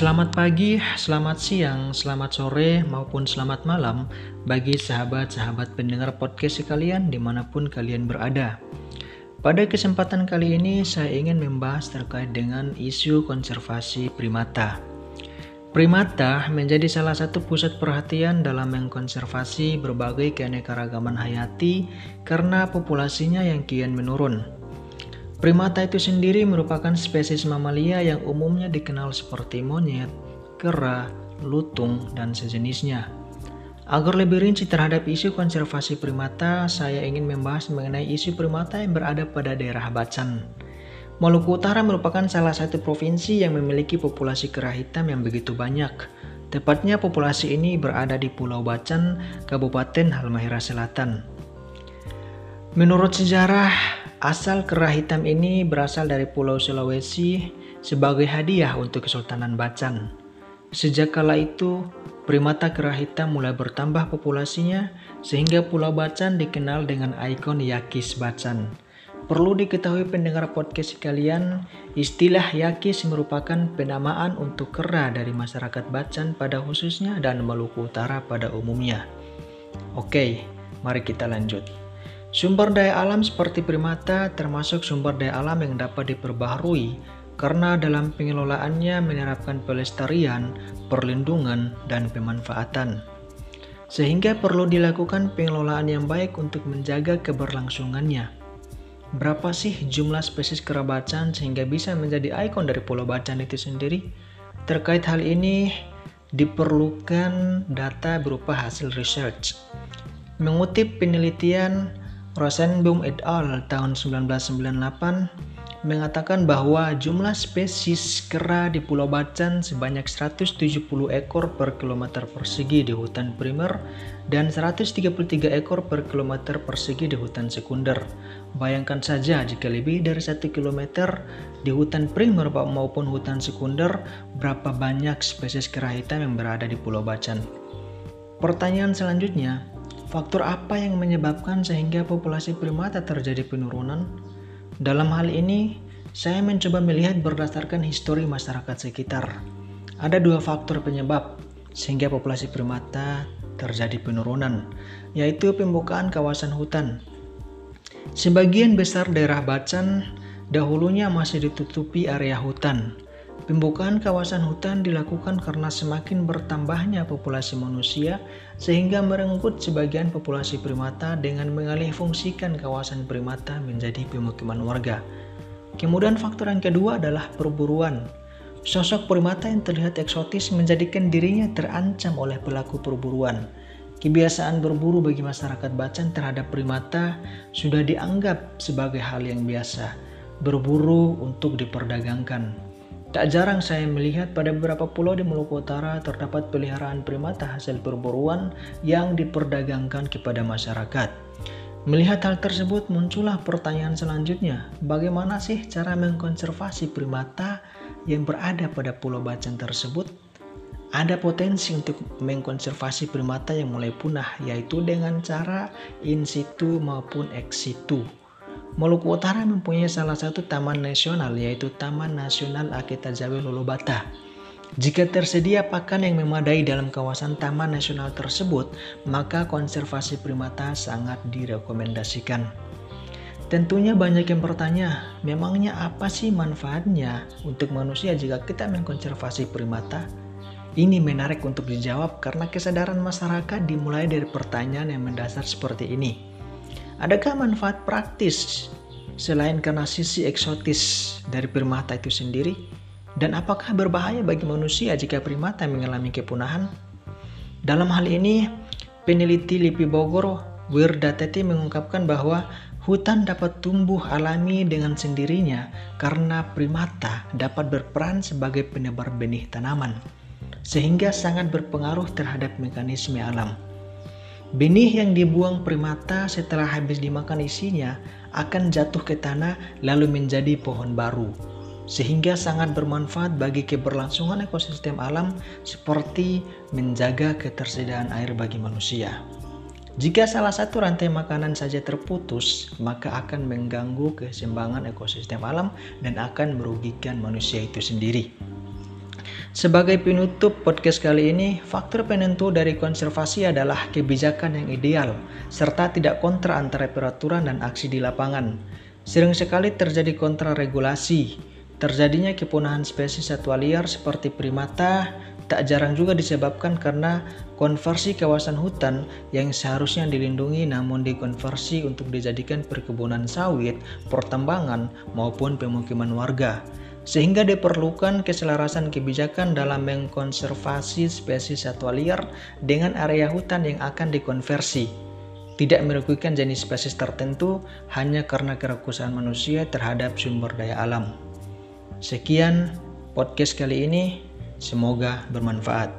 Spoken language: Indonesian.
Selamat pagi, selamat siang, selamat sore, maupun selamat malam bagi sahabat-sahabat pendengar podcast sekalian di mana pun kalian berada. Pada kesempatan kali ini saya ingin membahas terkait dengan isu konservasi primata. Primata menjadi salah satu pusat perhatian dalam mengkonservasi berbagai keanekaragaman hayati karena populasinya yang kian menurun. Primata itu sendiri merupakan spesies mamalia yang umumnya dikenal seperti monyet, kera, lutung, dan sejenisnya. Agar lebih rinci terhadap isu konservasi primata, saya ingin membahas mengenai isu primata yang berada pada daerah Bacan. Maluku Utara merupakan salah satu provinsi yang memiliki populasi kera hitam yang begitu banyak. Tepatnya populasi ini berada di Pulau Bacan, Kabupaten Halmahera Selatan. Menurut sejarah, Asal kera hitam ini berasal dari Pulau Sulawesi sebagai hadiah untuk Kesultanan Bacan. Sejak kala itu, primata kera hitam mulai bertambah populasinya sehingga Pulau Bacan dikenal dengan ikon Yakis Bacan. Perlu diketahui pendengar podcast sekalian, istilah Yakis merupakan penamaan untuk kera dari masyarakat Bacan pada khususnya dan Maluku Utara pada umumnya. Oke, mari kita lanjut. Sumber daya alam seperti primata termasuk sumber daya alam yang dapat diperbaharui karena dalam pengelolaannya menerapkan pelestarian, perlindungan, dan pemanfaatan. Sehingga perlu dilakukan pengelolaan yang baik untuk menjaga keberlangsungannya. Berapa sih jumlah spesies kerabacan sehingga bisa menjadi ikon dari Pulau Bacan itu sendiri? Terkait hal ini, diperlukan data berupa hasil research. Mengutip penelitian Rosenbaum et al. tahun 1998 mengatakan bahwa jumlah spesies kera di Pulau Bacan sebanyak 170 ekor per kilometer persegi di hutan primer dan 133 ekor per kilometer persegi di hutan sekunder. Bayangkan saja jika lebih dari 1 kilometer di hutan primer maupun hutan sekunder, berapa banyak spesies kera hitam yang berada di Pulau Bacan. Pertanyaan selanjutnya, Faktor apa yang menyebabkan sehingga populasi primata terjadi penurunan? Dalam hal ini, saya mencoba melihat berdasarkan histori masyarakat sekitar. Ada dua faktor penyebab sehingga populasi primata terjadi penurunan, yaitu pembukaan kawasan hutan. Sebagian besar daerah Bacan dahulunya masih ditutupi area hutan, Pembukaan kawasan hutan dilakukan karena semakin bertambahnya populasi manusia sehingga merenggut sebagian populasi primata dengan mengalih fungsikan kawasan primata menjadi pemukiman warga. Kemudian faktor yang kedua adalah perburuan. Sosok primata yang terlihat eksotis menjadikan dirinya terancam oleh pelaku perburuan. Kebiasaan berburu bagi masyarakat Bacan terhadap primata sudah dianggap sebagai hal yang biasa. Berburu untuk diperdagangkan. Tak jarang saya melihat pada beberapa pulau di Maluku Utara terdapat peliharaan primata hasil perburuan yang diperdagangkan kepada masyarakat. Melihat hal tersebut muncullah pertanyaan selanjutnya, bagaimana sih cara mengkonservasi primata yang berada pada pulau Bacan tersebut? Ada potensi untuk mengkonservasi primata yang mulai punah yaitu dengan cara in situ maupun ex situ. Maluku Utara mempunyai salah satu taman nasional yaitu Taman Nasional Akita Jawa Lolobata. Jika tersedia pakan yang memadai dalam kawasan taman nasional tersebut, maka konservasi primata sangat direkomendasikan. Tentunya banyak yang bertanya, memangnya apa sih manfaatnya untuk manusia jika kita mengkonservasi primata? Ini menarik untuk dijawab karena kesadaran masyarakat dimulai dari pertanyaan yang mendasar seperti ini. Adakah manfaat praktis selain karena sisi eksotis dari primata itu sendiri? Dan apakah berbahaya bagi manusia jika primata mengalami kepunahan? Dalam hal ini, peneliti LIPI Bogor, Wirda Teti mengungkapkan bahwa hutan dapat tumbuh alami dengan sendirinya karena primata dapat berperan sebagai penebar benih tanaman, sehingga sangat berpengaruh terhadap mekanisme alam. Benih yang dibuang primata setelah habis dimakan isinya akan jatuh ke tanah lalu menjadi pohon baru. Sehingga sangat bermanfaat bagi keberlangsungan ekosistem alam seperti menjaga ketersediaan air bagi manusia. Jika salah satu rantai makanan saja terputus, maka akan mengganggu keseimbangan ekosistem alam dan akan merugikan manusia itu sendiri. Sebagai penutup podcast kali ini, faktor penentu dari konservasi adalah kebijakan yang ideal, serta tidak kontra antara peraturan dan aksi di lapangan. Sering sekali terjadi kontra regulasi, terjadinya kepunahan spesies satwa liar seperti primata, tak jarang juga disebabkan karena konversi kawasan hutan yang seharusnya dilindungi namun dikonversi untuk dijadikan perkebunan sawit, pertambangan, maupun pemukiman warga sehingga diperlukan keselarasan kebijakan dalam mengkonservasi spesies satwa liar dengan area hutan yang akan dikonversi. Tidak merugikan jenis spesies tertentu hanya karena kerakusan manusia terhadap sumber daya alam. Sekian podcast kali ini, semoga bermanfaat.